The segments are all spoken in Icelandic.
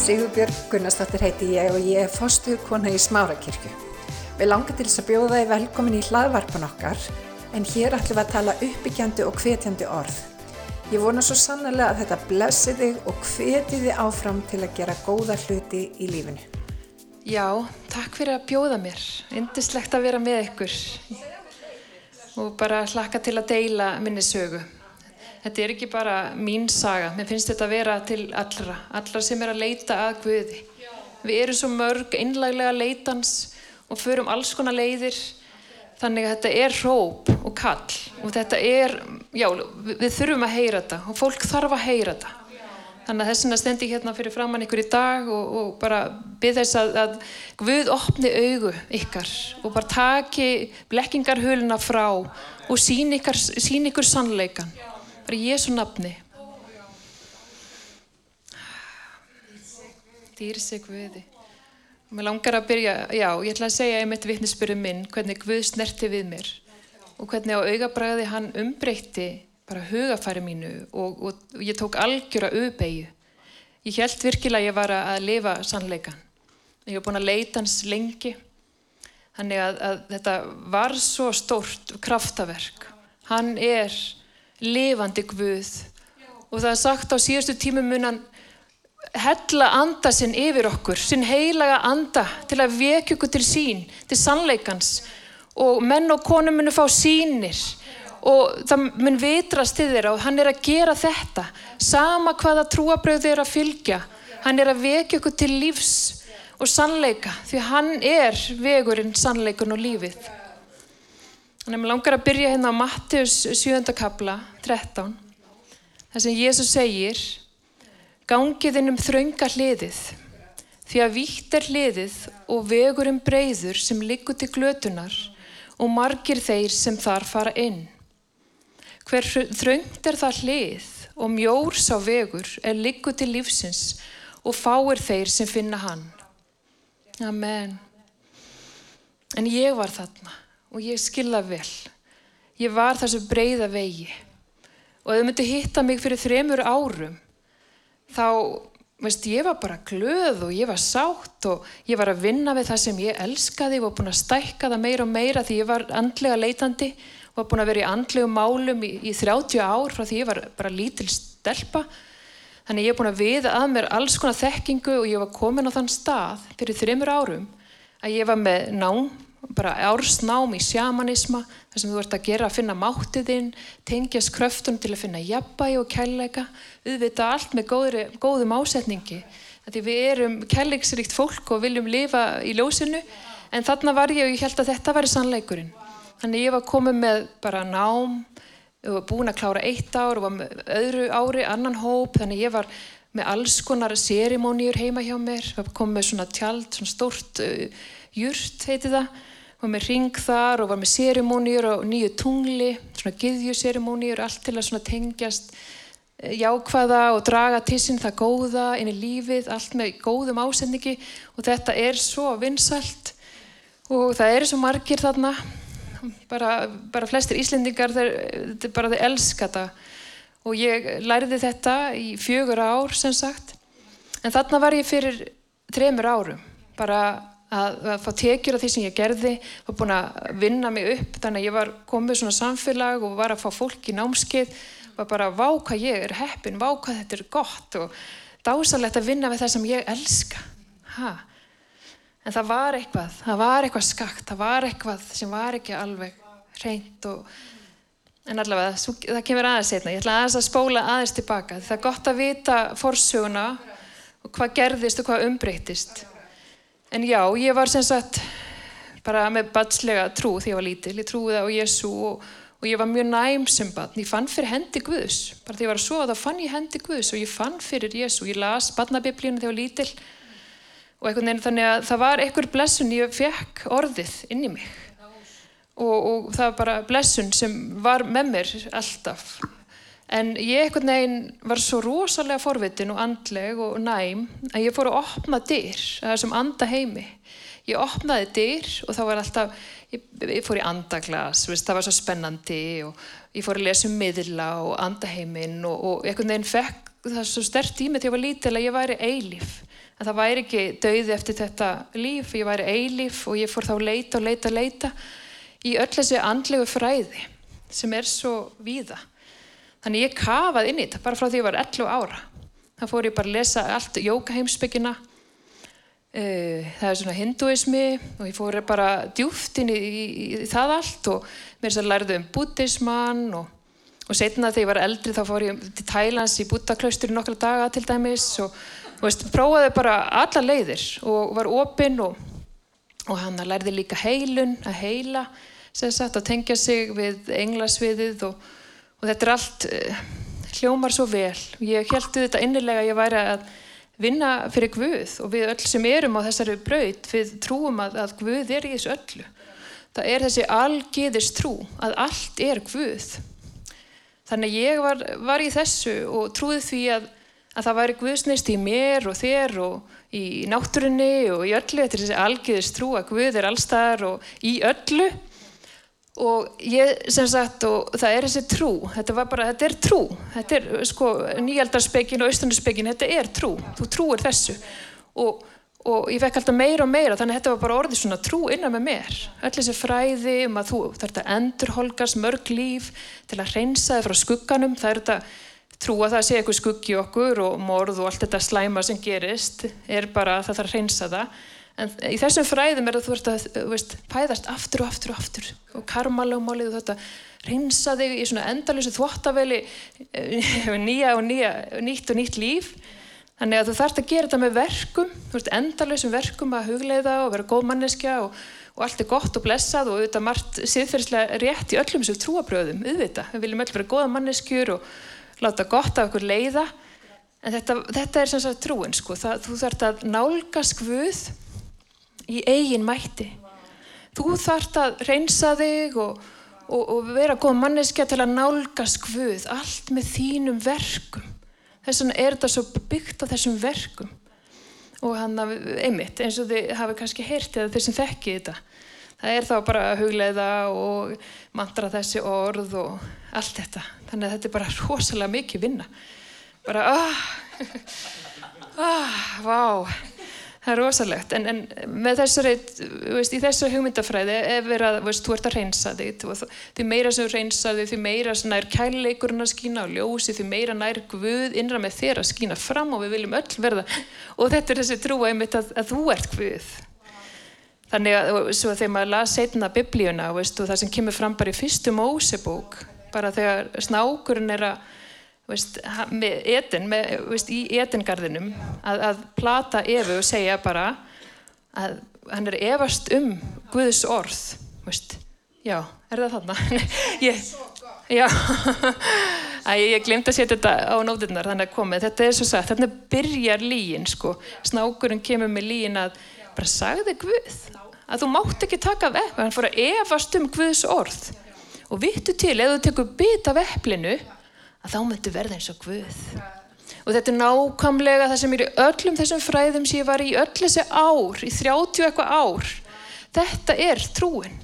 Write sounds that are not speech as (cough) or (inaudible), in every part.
Sigurbjörg Gunnarsdóttir heiti ég og ég er fostuð kona í Smárakirkju. Við langar til þess að bjóða þið velkomin í hlaðvarpan okkar en hér ætlum við að tala uppbyggjandi og hvetjandi orð. Ég vona svo sannlega að þetta blessi þig og hveti þig áfram til að gera góða hluti í lífinu. Já, takk fyrir að bjóða mér. Indislegt að vera með ykkur og bara hlakka til að deila minni sögu. Þetta er ekki bara mín saga, mér finnst þetta að vera til allra, allra sem er að leita að Guði. Við erum svo mörg, einlæglega leitans og förum alls konar leiðir, þannig að þetta er hróp og kall. Og þetta er, já, við þurfum að heyra þetta og fólk þarf að heyra þetta. Þannig að þess vegna stendi hérna fyrir framann ykkur í dag og, og bara byrð þess að, að Guð opni augu ykkar og bara taki blekkingarhuluna frá og sín ykkur, sín ykkur sannleikan bara í Jésu nafni. Dýri sig Guði. Og mér langar að byrja já, ég ætla að segja einmitt vittnesbyrju minn hvernig Guð snerti við mér og hvernig á augabræði hann umbreytti bara hugafæri mínu og, og, og ég tók algjör að auðbegju ég held virkilega að ég var að lifa sannleikan ég hef búin að leita hans lengi. Þannig að, að þetta var svo stórt kraftaverk. Hann er lifandi Guð. Og það er sagt á síðustu tímum munan hella anda sinn yfir okkur, sinn heilaga anda til að vekja okkur til sín, til sannleikans. Og menn og konum munu fá sínir og það mun vitrast til þeirra og hann er að gera þetta. Sama hvaða trúabröð þeirra fylgja. Hann er að vekja okkur til lífs og sannleika því hann er vegurinn sannleikun og lífið Þannig að mér langar að byrja hérna á Mattius 7. kabla 13 þar sem Jésús segir Gangið inn um þraunga hliðið því að vítt er hliðið og vegurinn breyður sem liggur til glötunar og margir þeir sem þar fara inn. Hver þraungt er það hlið og mjór sá vegur er liggur til lífsins og fáir þeir sem finna hann. Amen. En ég var þarna og ég skilða vel. Ég var þessu breyða vegi og þau myndi hitta mig fyrir þremur árum þá, veist, ég var bara glöð og ég var sátt og ég var að vinna við það sem ég elskaði og var búin að stækka það meira og meira því ég var andlega leitandi og var búin að vera í andlegum málum í, í 30 ár frá því ég var bara lítil stelpa. Þannig ég er búin að viða að mér alls konar þekkingu og ég var komin á þann stað fyrir þremur árum að ég var með nám bara ársnám í sjamanisma þar sem þú ert að gera að finna máttiðinn tengjast kröftun til að finna jafnbæi og kærleika. Auðvita allt með góðri, góðum ásetningi því við erum kærleiksrikt fólk og viljum lifa í ljósinu en þarna var ég og ég held að þetta væri sannleikurinn. Þannig ég var komið með bara nám og var búin að klára eitt ár og var með öðru ári annan hóp þannig ég var með alls konar sérimóníur heima hjá mér komið með svona tjald, svona stórt uh, júrt heiti það var með ring þar og var með sérimónýur og nýju tungli, svona giðjusérimónýur, allt til að tengjast eh, jákvæða og draga sín það góða inn í lífið, allt með góðum ásendingi og þetta er svo vinsalt og það eru svo margir þarna, bara, bara flestir Íslendingar, þeir, bara þeir elska þetta. Og ég læriði þetta í fjögur ár sem sagt, en þarna var ég fyrir þremur árum, bara að, að fá tekjur af því sem ég gerði var búin að vinna mig upp þannig að ég var komið svona samfélag og var að fá fólk í námskeið var bara að váka ég er heppin, váka þetta er gott og dásalegt að vinna með það sem ég elska. Ha. en það var eitthvað það var eitthvað skakt, það var eitthvað sem var ekki alveg reynd og en allavega það kemur aðeins einna ég ætla aðeins að spóla aðeins tilbaka. Það er gott að vita forsuguna og hvað gerðist og hvað umbreytist En já, ég var sem sagt bara með batslega trú því ég var lítil. Ég trúiði á Jésu og, og ég var mjög næm sem batn. Ég fann fyrir hendi Guðs. Bara því ég var að sofa þá fann ég hendi Guðs og ég fann fyrir Jésu. Ég las batnabiblínu þegar ég var lítil og einhvern veginn þannig að það var einhver blessun ég fekk orðið inn í mig. Og, og það var bara blessun sem var með mér alltaf. En ég einhvern veginn var svo rosalega forvitin og andleg og næm að ég fór að opna dyr, það er sem anda heimi. Ég opnaði dyr og þá var alltaf, ég, ég fór í andaglas, veist, það var svo spennandi og ég fór að lesa um miðla og andaheiminn og, og einhvern veginn fekk það svo stert í mig þegar ég var lítil að ég væri eilif. að það væri ekki dauði eftir þetta líf, ég væri eilíf og ég fór þá leita og leita og leita í öll þessi andlegu fræði sem er svo víða. Þannig ég kafaði inn í þetta bara frá því ég var 11 ára. Það fór ég bara að lesa allt jókaheimsbyggina, eh, það er svona hinduismi og ég fór bara djúft inn í, í, í það allt og mér svo lærði um buddhismann og, og setna þegar ég var eldri þá fór ég til Thailands í buddhaklaustur nokkra daga til dæmis og, og veist, prófaði bara alla leiðir og var opinn og, og hann lærði líka heilun að heila sem sagt að tengja sig við englasviðið og, og þetta er allt uh, hljómar svo vel. Ég heldu þetta innilega að ég væri að vinna fyrir Guð og við öll sem erum á þessari braut, við trúum að, að Guð er í þessu öllu. Það er þessi algiðist trú að allt er Guð. Þannig ég var, var í þessu og trúði því að, að það væri Guðsneist í mér og þér og í náttúrunni og í öllu. Þetta er þessi algiðist trú að Guð er allstaðar og í öllu og ég sem sagt og það er þessi trú þetta var bara, þetta er trú. Þetta er sko nýjaldarspekin og austanarspekin þetta er trú, þú trúir þessu. Og, og ég fekk alltaf meira og meira þannig að þetta var bara orðið svona trú innan með mér. Öll þessi fræði um að þú þarf að endurholgast mörg líf til að reynsa þið frá skugganum. Það er þetta trú að það sé eitthvað skuggi okkur og morð og allt þetta slæma sem gerist er bara að það þarf að reynsa það en í þessum fræðum er að þú ert að veist, pæðast aftur og aftur og aftur. Og karmalögmálið og þetta reynsa þig í svona endalösu þvóttaveli eh, (laughs) nýja og nýja nýtt og nýtt líf. Þannig að þú þarfst að gera þetta með verkum. Endalösum verkum að hugleiða og vera góð manneskja og, og allt er gott og blessað og auðvitað margt siðferðislega rétt í öllum þessu trúabröðum auðvitað, við viljum öll vera góða manneskjur og láta gott af okkur leiða. En þetta, þetta er sem sagt trúin sko. Það, þú þarfst að nálgast Guð í eigin mætti. Þú þart að reynsa þig og, og, og vera góð manneskja til að nálgast Guð, allt með þínum verkum. Þess vegna er þetta svo byggt á þessum verkum. Og hann að, einmitt, eins og þið hafi kannski heyrt eða þeir sem þekki þetta. Það er þá bara að hugleiða og mantra þessi orð og allt þetta. Þannig að þetta er bara rosalega mikið vinna. Bara, ah, (laughs) ah, vá það er rosalegt, en, en með þessari, veist, í þessu hugmyndafræði ef verið að, veist, þú ert að reynsa þig. Því meira sem þú reynsa þig, því meira nær kærleikurinn að skýna á ljósi því meira nær Guð innra með þér að skýna fram og við viljum öll verða og þetta er þessi trúa einmitt að, að þú ert Guð. Þannig að, þegar maður las setna biblíuna, veist, og það sem kemur fram bara í fyrstu Mósebók bara þegar snákurinn er að Veist, með etin, með, veist, í etingarðinum að, að plata Efu og segja bara að hann er efast um Guðs orð veist. já, er það þarna? (laughs) ég, já. (laughs) Æ, ég glemt að setja þetta á nóðurnar þannig að komið, þetta er svo sagt þannig byrjar líin sko. Snákurinn kemur með líin að bara sagði Guð að þú mátt ekki taka af eppi hann fór að efast um Guðs orð. Og vittu til, ef þú tekur bit af eplinu að þá myndu verða eins og Guð. Og þetta er nákvæmlega það sem er í öllum þessum fræðum sem ég var í öll þessi ár, í 30 eitthvað ár. Þetta er trúin.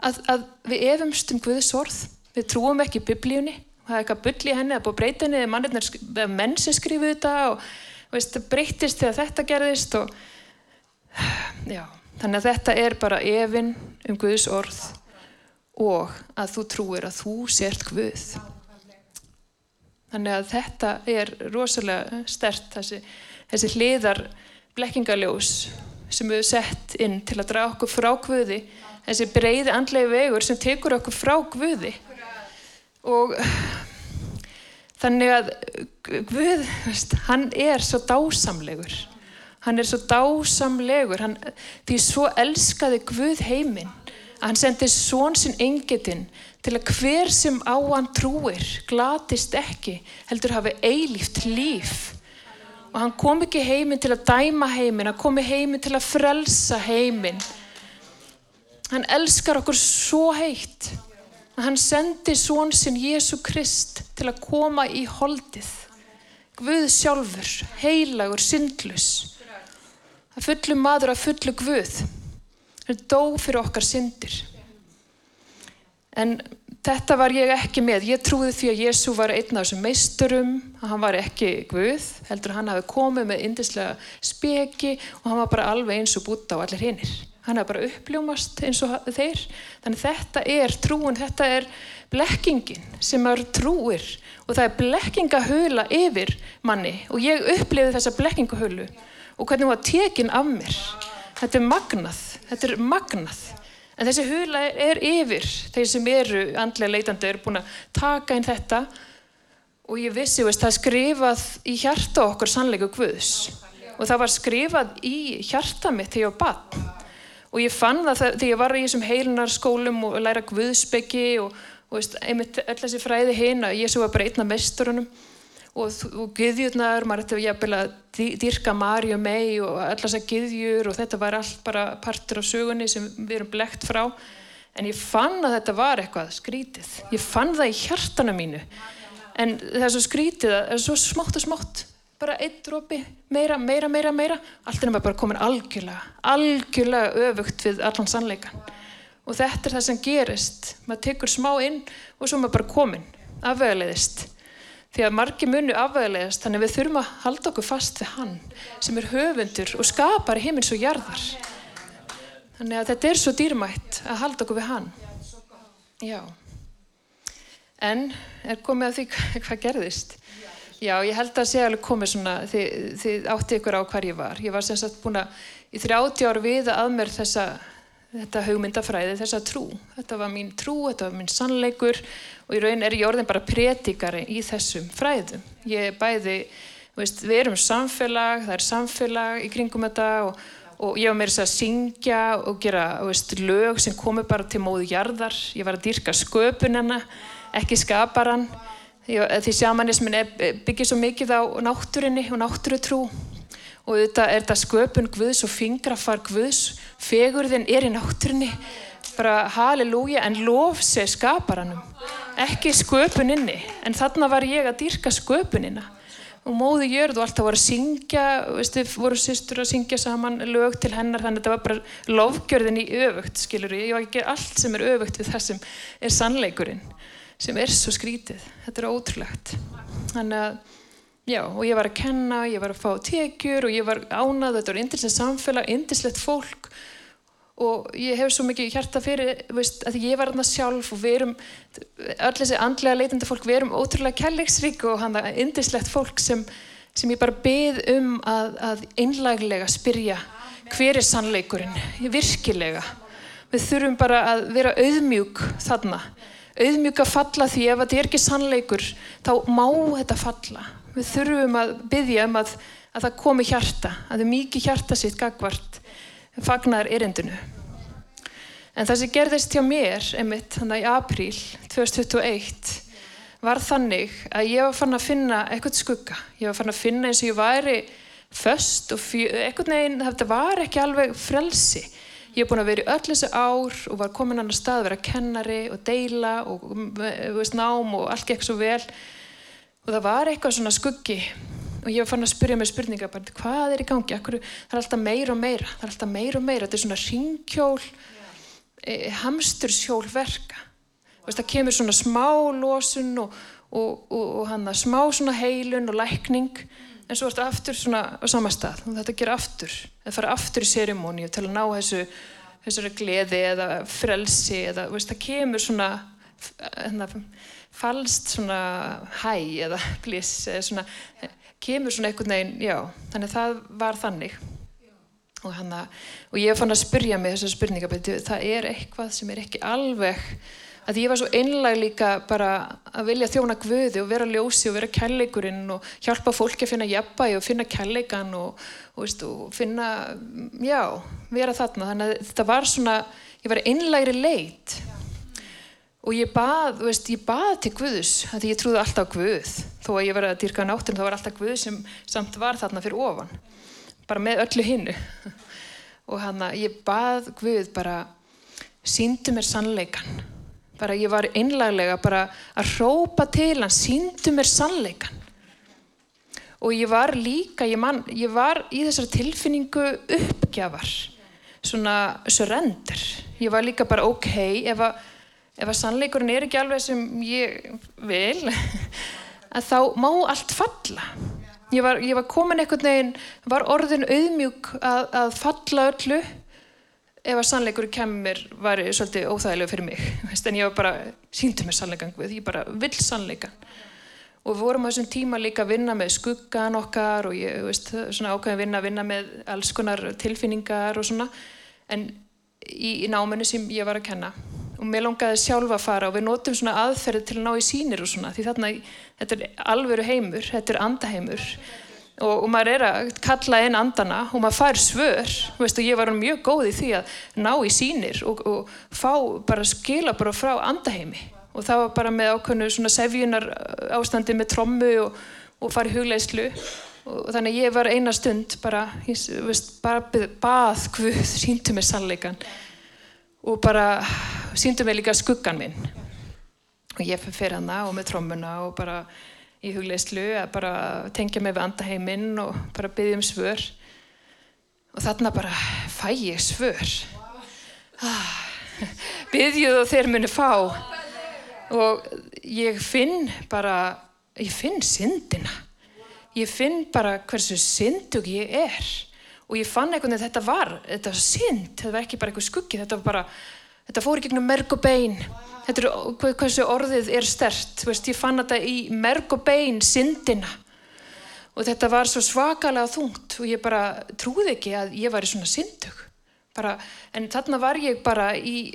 Að, að við efumst um Guðs orð. Við trúum ekki biblíunni. Það er eitthvað bull í henni, það er búið breytinni, það er menn sem skrifuð þetta og veist, það breytist þegar þetta gerðist. Og, já, þannig að þetta er bara efinn um Guðs orð og að þú trúir að þú sért Guð. Þannig að þetta er rosalega stert, þessi, þessi hliðar blekkingaljós sem við sett inn til að draga okkur frá Guði, þessi breyði andlegi vegur sem tekur okkur frá Guði. Og þannig að Guð, hann er svo dásamlegur, hann er svo dásamlegur, hann, því svo elskaði Guð heiminn að hann sendi svon sinn engetinn til að hver sem á hann trúir glatist ekki, heldur hafi eilíft líf. Og hann kom ekki heiminn til að dæma heiminn hann kom heiminn til að frelsa heiminn. Hann elskar okkur svo heitt að hann sendi svon sinn Jésu Krist til að koma í holdið. Guð sjálfur, heilagur, syndlus að fullu maður að fullu Guð. Hann dó fyrir okkar syndir en þetta var ég ekki með. Ég trúði því að Jésu var einn af þessum meisturum, hann var ekki Guð, heldur hann hafi komið með indislega speki og hann var bara alveg eins og búta á allir hinnir. Hann hafi bara uppljómast eins og þeir. Þannig þetta er trúin, þetta er blekkingin sem maður trúir og það er blekkingahöla yfir manni og ég upplifið þessa blekkingahölu og hvernig hún var tekin af mér. Þetta er magnað, þetta er magnað. En þessi hula er yfir, þeir sem eru andlega leitandi eru búin að taka inn þetta. Og ég vissi, veist, það skrifað í hjarta okkur sannleiku Guðs. Og það var skrifað í hjarta mitt þegar ég var bann og ég fann það þegar ég var í þessum heilunarskólum og læra Guðsbyggi og, og veist, einmitt öll þessi fræði ég svo var bara einna mesturunum og, og gyðjurnar, maður ætti jafnvel að dýrka Marju mei og allar þessar gyðjur og þetta var allt bara partur af sögunni sem við erum blekt frá. En ég fann að þetta var eitthvað skrítið. Ég fann það í hjartana mínu. En svo skrítið það er svo smátt og smátt. Bara einn drópi, meira, meira, meira, meira. Allt er bara komin algjörlega algjörlega öfugt við allan sannleikan og þetta er það sem gerist. Maður tekur smá inn og svo maður bara komin afvegleiðist því að margi munu afvæðilegast þannig við þurfum að halda okkur fast við hann sem er höfundur og skapar heimins og jarðar. Þannig að þetta er svo dýrmætt að halda okkur við hann. Já. En er komið að því (laughs) hvað gerðist? Já ég held að sé alveg komið svona þið, þið átti ykkur á hvar ég var. Ég var sem sagt búin að í 30 ára við að mér þessa þetta hugmyndafræði, þessa trú. Þetta var mín trú, þetta var mín sannleikur og í raun er ég orðin bara prétikari í þessum fræðum. Ég bæði, veist, við erum samfélag það er samfélag í kringum þetta og, og ég var með þess að syngja og gera veist, lög sem komi bara til móðu jarðar. Ég var að dýrka sköpunina ekki skaparan því sjamanismin byggir svo mikið á náttúrinni og náttúrutrú og þetta er þetta sköpun Guðs og fingrafar Guðs. Fegurðin er í náttúrinni bara halleluja en lof sé skaparanum. Ekki sköpuninni. En þarna var ég að dýrka sköpunina. Og móði jörð og alltaf voru að syngja veistu, voru sýstur að syngja saman lög til hennar. Þannig að þetta var bara lofgjörðin í öfugt skilur ég, ég var ekki allt sem er öfugt við það sem er sannleikurinn sem er svo skrítið, þetta er ótrúlegt. Þannig að já og ég var að kenna, ég var að fá tekjur og ég var ánað, þetta var indislegt samfélag, indislegt fólk. Og ég hef svo mikið hjarta fyrir veist, að ég var aðna sjálf og við erum öll þessi andlega leitandi fólk við erum ótrúlega kærleiksrík og hann er indislegt fólk sem, sem ég bara beð um að, að einlaglega spyrja hver er sannleikurinn? Virkilega. Við þurfum bara að vera auðmjúk þarna. Auðmjúk að falla því ef þetta er ekki sannleikur þá má þetta falla við þurfum að byggja um að, að það komi hjarta að það mikið hjarta sitt gagvart fagnar erindinu. En það sem gerðist hjá mér, einmitt, þannig í apríl 2021, var þannig að ég var fann að finna eitthvað skugga. Ég var fann að finna eins og ég væri föst og eitthvað neginn, þetta var ekki alveg frelsi. Ég hef búin að vera í öll þessu ár og var komin annar stað að vera kennari og deila og veist, nám og allt gekk svo vel. Og það var eitthvað svona skuggi. Og ég var fann að spyrja mig spurninga bara, hvað er í gangi, Akkur, það er alltaf meira og meira. Það er alltaf meira og meira, þetta er svona ringkjól e, hamstursjól verka Veist, það kemur svona smá losun og, og, og, og hana, smá svona heilun og lækning. En svo er þetta aftur svona á sama stað. Og þetta ger aftur, það fara aftur í sérimóni til að ná þessu þessari gleði eða frelsi eða veist, það kemur svona hana, falst svona hæ eða (laughs) bliss eða svona kemur svona einhvern veginn, já, þannig það var þannig. Og, hana, og ég fann að spyrja mig þessar spurningabæti, það er eitthvað sem er ekki alveg, að ég var svo einlag líka bara að vilja þjóna gvöði og vera ljósi og vera kærleikurinn og hjálpa fólki að finna jafnbæi og finna kærleikan og, og, veist, og finna, já, vera þarna, þannig að þetta var svona, ég var einlagri leit og ég bað, veist, ég bað til Guðus því ég trúði alltaf Guð. Þó að ég var að dýrka náttin þá var alltaf Guð sem samt var þarna fyrir ofan bara með öllu hinnu og hann að ég bað Guð bara síndu mér sannleikan bara ég var einlaglega bara að rópa til hann síndu mér sannleikan og ég var líka ég, man, ég var í þessar tilfinningu uppgjafar svona surrender. Ég var líka bara ok ef að ef að sannleikurinn er ekki alveg sem ég vil, (laughs) að þá má allt falla. Ég var, ég var komin einhvern veginn, var orðin auðmjúk að, að falla öllu ef að sannleikurinn kemur var svolítið óþægilega fyrir mig. (laughs) En ég var bara, síndu mig sannleikan, ég bara vill sannleikan. Og við vorum á þessum tíma líka að vinna með skuggan okkar og ég, veist, svona ákveðin vinna að vinna með alls konar tilfinningar og svona. En í, í náminu sem ég var að kenna. Og mér longaði sjálfa að fara og við notum svona aðferði til að ná í sínir og svona því þarna, þetta er alveru heimur, þetta er andaheimur. Og, og maður er að kalla einn andana og maður fær svör, veist, og ég var mjög góð í því að ná í sínir og, og fá bara skila bara frá andaheimi. Og það var bara með ákveðnu svona sefjunar ástandi með trommu og, og farið hugleislu og þannig ég var eina stund bara, ég, veist, bara bað Guð, síndu mig sannleikan og bara síndu mig líka skuggan minn. Og ég fyrir hana og með trómmuna og bara í hugleislu að bara tengja mig við andaheiminn og bara byggja um svör. Og þarna bara fæ ég svör. Ah, byggjuð og þeir muni fá. Og ég finn bara ég finn syndina ég finn bara hversu syndug ég er. Og ég fann einhvern veginn að þetta var, þetta var synd, þetta var ekki bara eitthvað skuggi, þetta var bara, þetta fór í gegnum merg og bein, þetta er hversu orðið er stert, veist, ég fann þetta í merg og bein, syndina. Og þetta var svo svakalega þungt og ég bara trúði ekki að ég var í svona syndug, bara, en þarna var ég bara í,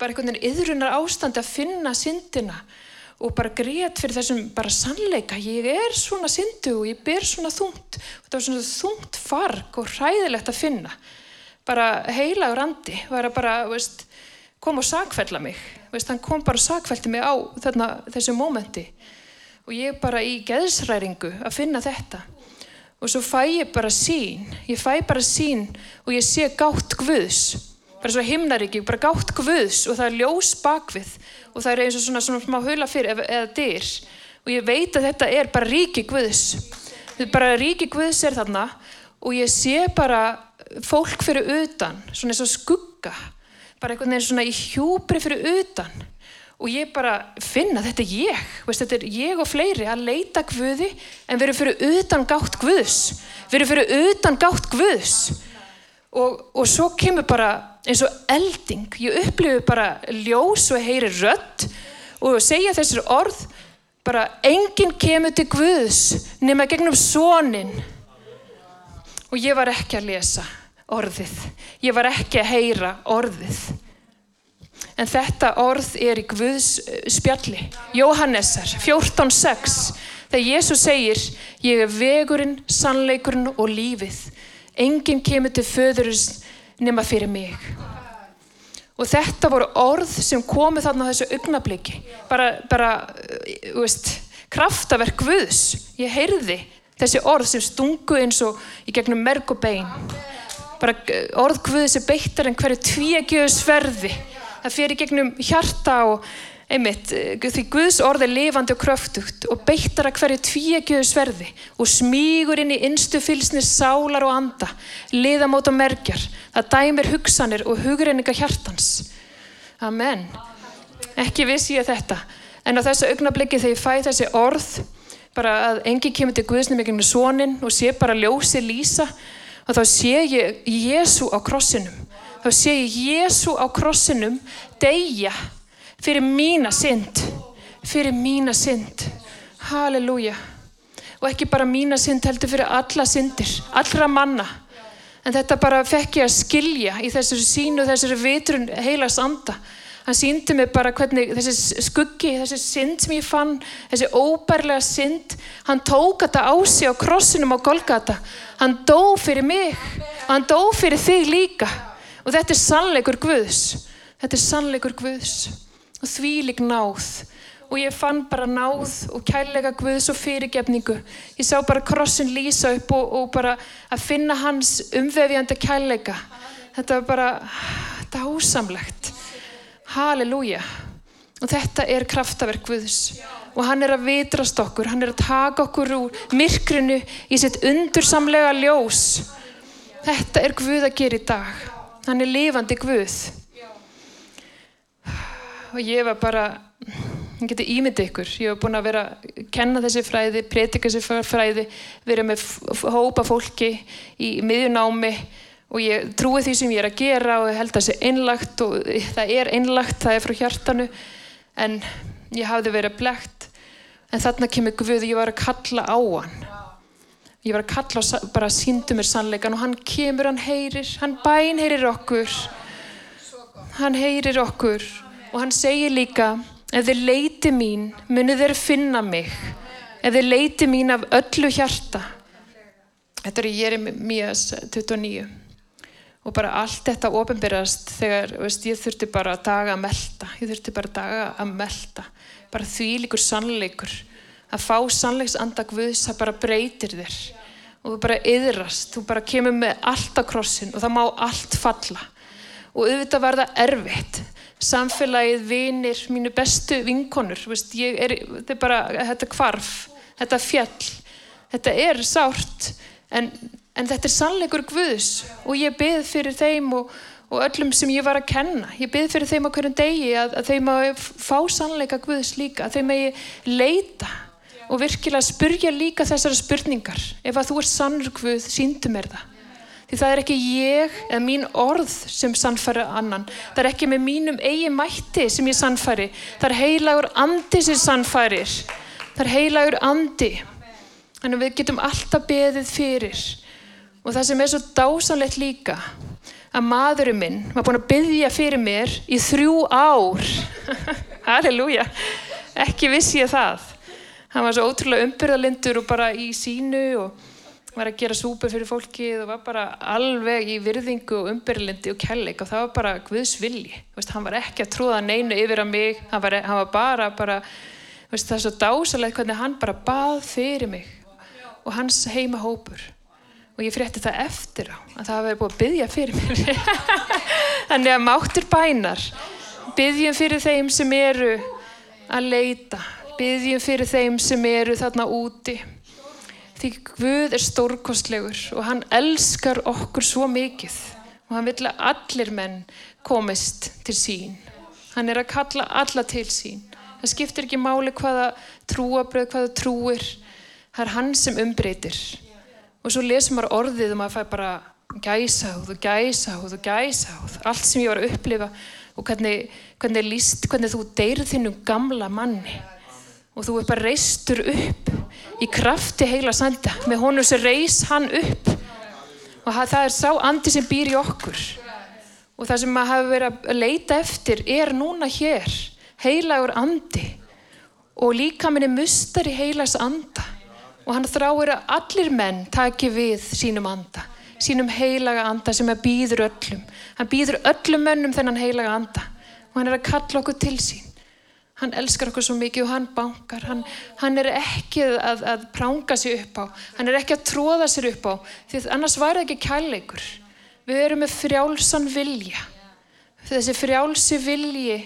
bara einhvern veginn yðrunar ástand að finna syndina og bara greiðt fyrir þessum bara sannleika, ég er svona syndu og ég ber svona þungt. Og þetta var svona þungt farg og hræðilegt að finna. Bara heila á randi var að bara, veist, kom og sakfælla mig, veist, hann kom bara og sakfælti mig á þarna, þessu mómenti. Og ég bara í geðsræringu að finna þetta. Og svo fæ ég bara sín, ég fæ bara sín og ég sé gátt Guðs bara svo himnaríki, bara gátt Guðs og það er ljós bakvið og það er eins og svona, svona smá hula fyrir eða dyr. Og ég veit að þetta er bara ríki Guðs. Þetta er bara ríki Guðs er þarna og ég sé bara fólk fyrir utan svona eins og skugga bara einhvern veginn svona í hjúbri fyrir utan. Og ég bara finna þetta er ég, veist, þetta er ég og fleiri að leita Guði en veru fyrir utan gátt Guðs veru fyrir utan gátt Guðs. Og, og svo kemur bara eins og elding, ég upplifu bara ljós og heyri rött og segja þessir orð bara enginn kemur til Guðs nema gegnum sónin og ég var ekki að lesa orðið, ég var ekki að heyra orðið. En þetta orð er í Guðs eh, spjalli. Jóhannesar 14.6 þegar Jésús segir ég er vegurinn, sannleikurinn og lífið. Enginn kemur til föðurins nema fyrir mig. Og þetta voru orð sem komi þarna þessu augnabliki bara, bara uh, veist, kraftaverk Guðs. Ég heyrði þessi orð sem stungu eins og í gegnum merg og bein. Bara uh, orð Guðs er beittar en hverju tvíegjöðu sverði það fyrir gegnum hjarta og einmitt, eh, því Guðs orð er lifandi og kröftugt og beittar að hverju tvíegjöðu sverði og smígur inn í innstu fylsni sálar og anda, liðamót og merkjar, það dæmir hugsanir og hugreininga hjartans. Amen. Ekki vissi ég þetta, en á þessu augnabliki þegar ég fæ þessi orð, bara að engi kemur til Guðsnum ekki með sónin og sé bara ljósi lýsa, og þá sé ég Jésu á krossinum, þá sé ég Jésu á krossinum deyja fyrir mína synd fyrir mína synd. Halleluja. Og ekki bara mína synd heldur fyrir alla syndir allra manna. En þetta bara fekk ég að skilja í þessari sínu þessari vitrun heilags anda. Hann síndi mig bara hvernig þessi skuggi, þessi synd sem ég fann þessi óbærlega synd hann tók þetta á sig á krossinum á Golgata. Hann dó fyrir mig hann dó fyrir þig líka. Og þetta er sannleikur Guðs. Þetta er sannleikur Guðs og þvílig náð. Og ég fann bara náð og kærleika Guðs og fyrirgefningu. Ég sá bara krossin lýsa upp og, og bara að finna hans umvefjandi kærleika. Þetta var bara dásamlegt. Halleluja. Og þetta er kraftaverk Guðs. Og hann er að vitrast okkur. Hann er að taka okkur úr myrkrinu í sitt undursamlega ljós. Þetta er Guð að gera í dag. Hann er lifandi Guð og ég var bara, ég geti ímyndið ykkur, ég var búin að vera kenna þessi fræði, pretika þessi fræði, vera með hópa fólki í miðjunámi og ég trúi því sem ég er að gera og held að það sé einlagt og það er einlagt, það er frá hjartanu en ég hafði verið blegt en þarna kemur Guð, ég var að kalla á hann. Ég var að kalla og bara síndu mér sannleikan og hann kemur, hann heyrir, hann bæn heyrir okkur. Hann heyrir okkur og hann segir líka ef þið leiti mín munið þeir finna mig. Ef þið leiti mín af öllu hjarta. Þetta er í Jeremías 29 og bara allt þetta ofinbyrjast þegar veist, ég þurfti bara að daga að melda ég þurfti bara að daga að melda bara því líkur sannleikur. Að fá sannleiksanda Guðs það bara breytir þér. Og þú bara yðrast, þú bara kemur með allt á krossin og það má allt falla. Og auðvitað var það erfitt samfélagið, vinir, mínu bestu vinkonur, veist, er, þetta er bara þetta kvarf, þetta fjall þetta er sárt en, en þetta er sannleikur Guðs og ég beð fyrir þeim og, og öllum sem ég var að kenna. Ég beð fyrir þeim á hverjum degi að, að þeim að fá sannleika Guðs líka að þeim að leita og virkilega spurja líka þessara spurningar. Ef að þú er sannur Guð, síndu mér það því það er ekki ég eða mín orð sem sannfæri annan. Það er ekki með mínum eigi mætti sem ég sannfæri. Það er heilagur andi sem sannfærir. Það er heilagur andi. Þannig að við getum alltaf beðið fyrir. Og það sem er svo dásanlegt líka að maðurinn minn var búin að byggja fyrir mér í þrjú ár. (laughs) Halleluja. Ekki vissi ég það. Hann var svo ótrúlega umbyrðalindur og bara í sínu og var að gera súper fyrir fólki og var bara alveg í virðingu og umbyrðalindi og kelleg og það var bara Guðs vilji, veist, hann var ekki að trúða neinu yfir að mig, hann var, hann var bara, bara veist, það er svo dásalegt hvernig hann bara bað fyrir mig og hans heima hópur. Og ég frétti það eftir á að það hefði búið að byggja fyrir mér. (laughs) Þannig að máttur bænar byggjum fyrir þeim sem eru að leita byggjum fyrir þeim sem eru þarna úti því Guð er stórkostlegur og hann elskar okkur svo mikið og hann vil að allir menn komist til sín. Hann er að kalla alla til sín. Það skiptir ekki máli hvaða trúabröð, hvaða trúir. Það er hann sem umbreytir. Og svo lesum maður orðið og maður fær bara gæsáð og gæsáð og gæsáð allt sem ég var að upplifa og hvernig, hvernig, líst, hvernig þú deyrð þinnum gamla manni og þú er bara reistur upp í krafti heila sanda með honum sem reys hann upp. Og það er sá andi sem býr í okkur. Og það sem maður hafi verið að leita eftir er núna hér. Heilagur andi. Og líka minni mustar í heilags anda. Og hann þráir að allir menn taki við sínum anda. Sínum heilaga anda sem býður öllum. Hann býður öllum mönnum þennan heilaga anda. Og hann er að kalla okkur til sín Hann elskar okkur svo mikið og hann bankar. Hann, hann er ekki að, að pranga sér upp á. Hann er ekki að tróða sér upp á. Því annars væri það ekki kærleikur. Við erum með frjálsan vilja. Þessi frjálsi vilji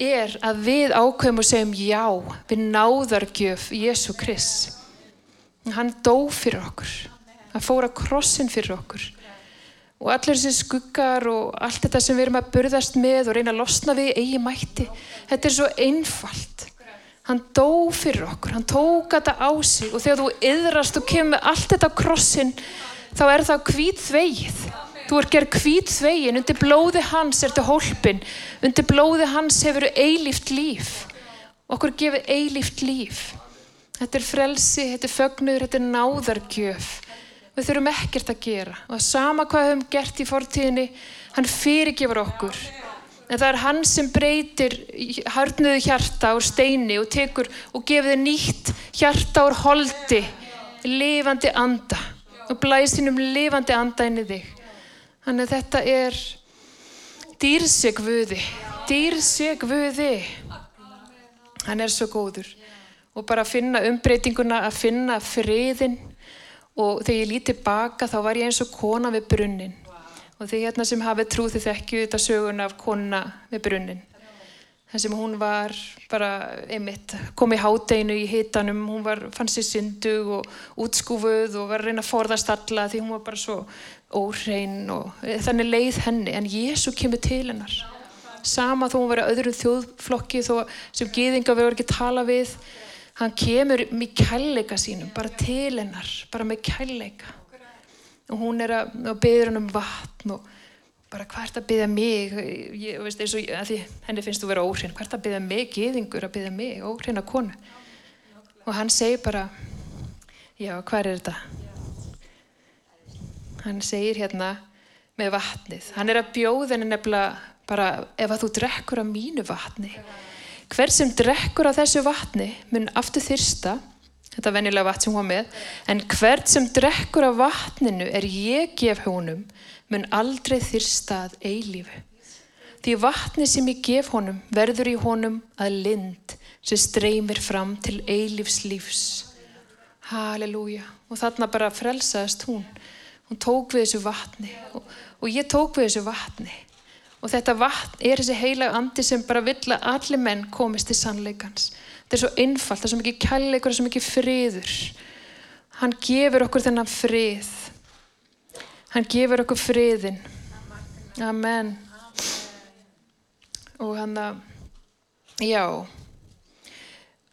er að við ákveðum og segjum já við náðargjöf Jésu Krist. Hann dó fyrir okkur. Hann fór að krossin fyrir okkur og allir þessi skuggar og allt þetta sem við erum að burðast með og reyna að losna við eigi mætti. Þetta er svo einfalt. Hann dó fyrir okkur, hann tók þetta á sig. Og þegar þú yðrast og kemur allt þetta á krossin þá er það hvít þvegið. Þú er gerð hvít þvegin, undir blóði hans er þetta hólpin, undir blóði hans hefur eilíft líf. Okkur gefið eilíft líf. Þetta er frelsi, þetta er fögnur, þetta er náðargjöf við þurfum ekkert að gera. Og sama hvað við höfum gert í fortíðinni hann fyrirgefur okkur. En það er hann sem breytir harnuðu hjarta úr steini og tekur og gefur þið nýtt hjarta úr holdi lifandi anda og blæst hinn um lifandi anda inn í þig. Þannig að þetta er dýrsegvöði dýrsegvöði hann er svo góður. Og bara að finna umbreytinguna að finna friðin og þegar ég líti baka þá var ég eins og kona við brunnin og þegar hérna sem hafið trúð þið þekkju þetta sögun af kona við brunnin þar sem hún var bara einmitt kom í hádeginu í hitanum. Hún var, fann sér syndug og útskúfuð og var að reyna að forðast alla því hún var bara svo óhrein og þannig leið henni. En Jésu kemur til hennar. Sama þó hún verið öðrum þjóðflokki þó sem gýðinga verður ekki tala við hann kemur með kærleika sínum bara til hennar, bara með kærleika. Og hún er að, að byggja hann um vatn og bara hvað ert að byggja mig? Ég, veist, eins og því henni finnst þú vera óhrinn hvað ert að byggja mig, gýðingur að byggja mig? Óhrinn að konu. Og hann segir bara já, hvað er þetta? Hann segir hérna með vatnið. Hann er að bjóða henni nefnilega bara ef að þú drekkur af mínu vatni hver sem drekkur af þessu vatni mun aftur þyrsta þetta venjulega vatn sem hún með en hver sem drekkur af vatninu er ég gef honum mun aldrei þyrsta að eilífu. Því vatni sem ég gef honum verður í honum að lind sem streymir fram til eilífs lífs. Halleluja. Og þarna bara frelsaðist hún. Hún tók við þessu vatni. Og, og ég tók við þessu vatni Og þetta vatn er þessi heilag andi sem bara vill að allir menn komist til sannleikans. Þetta er svo einfalt, það er svo mikið kærleikur, það er svo mikið friður. Hann gefur okkur þennan frið. Hann gefur okkur friðin. Amen. Og hann að, já,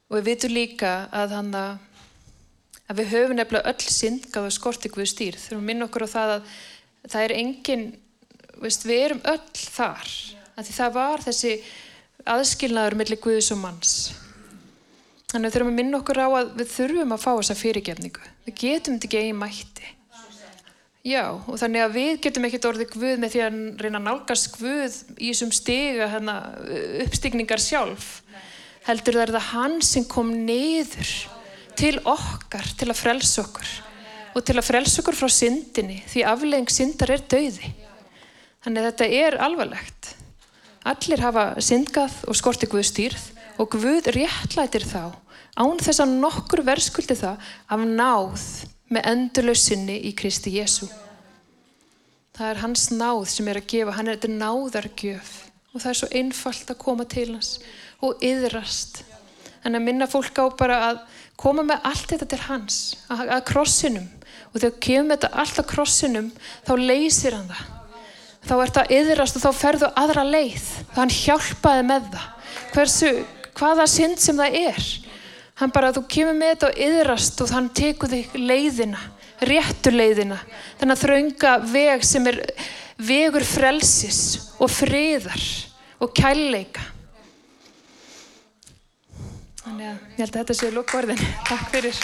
og við vitum líka að hann að, að við höfum nefnilega öll syndgað og skorti Guð stýr. Þurfum að minna okkur á það að það er enginn veist, við erum öll þar. Það var þessi aðskilnaður millir Guðs og manns. Þannig við þurfum að minna okkur á að við þurfum að fá þessa fyrirgefningu. Við getum þetta ekki eigi mætti. Já og þannig að við getum ekkert orðið Guð með því að reyna að nálgast Guð í þessum stiga hérna, uppstigningar sjálf. Heldur það er það hann sem kom niður til okkar til að frelsa okkur og til að frelsa okkur frá syndinni því aflegging syndar er dauði Þannig að þetta er alvarlegt. Allir hafa syndgað og skorti Guð stýrð og Guð réttlætir þá án þess að nokkur verðskuldi það af náð með endurlausinni í Kristi Jésu. Það er hans náð sem er að gefa, hann er þetta náðargjöf og það er svo einfalt að koma til hans og yðrast. Þannig að minna fólk á bara að koma með allt þetta til hans, að, krossinum og þegar kemur þetta allt að krossinum þá leysir hann það þá ert að yðrast og þá ferðu aðra leið. Þá hann hjálpaði með það. Hversu, hvaða synd sem það er. Hann bara, þú kemur með þetta og yðrast og hann tekur þig leiðina réttu leiðina. Þannig að þraunga veg sem er vegur frelsis og friðar og kærleika. Þannig að ég held að þetta séu lókvarðin takk fyrir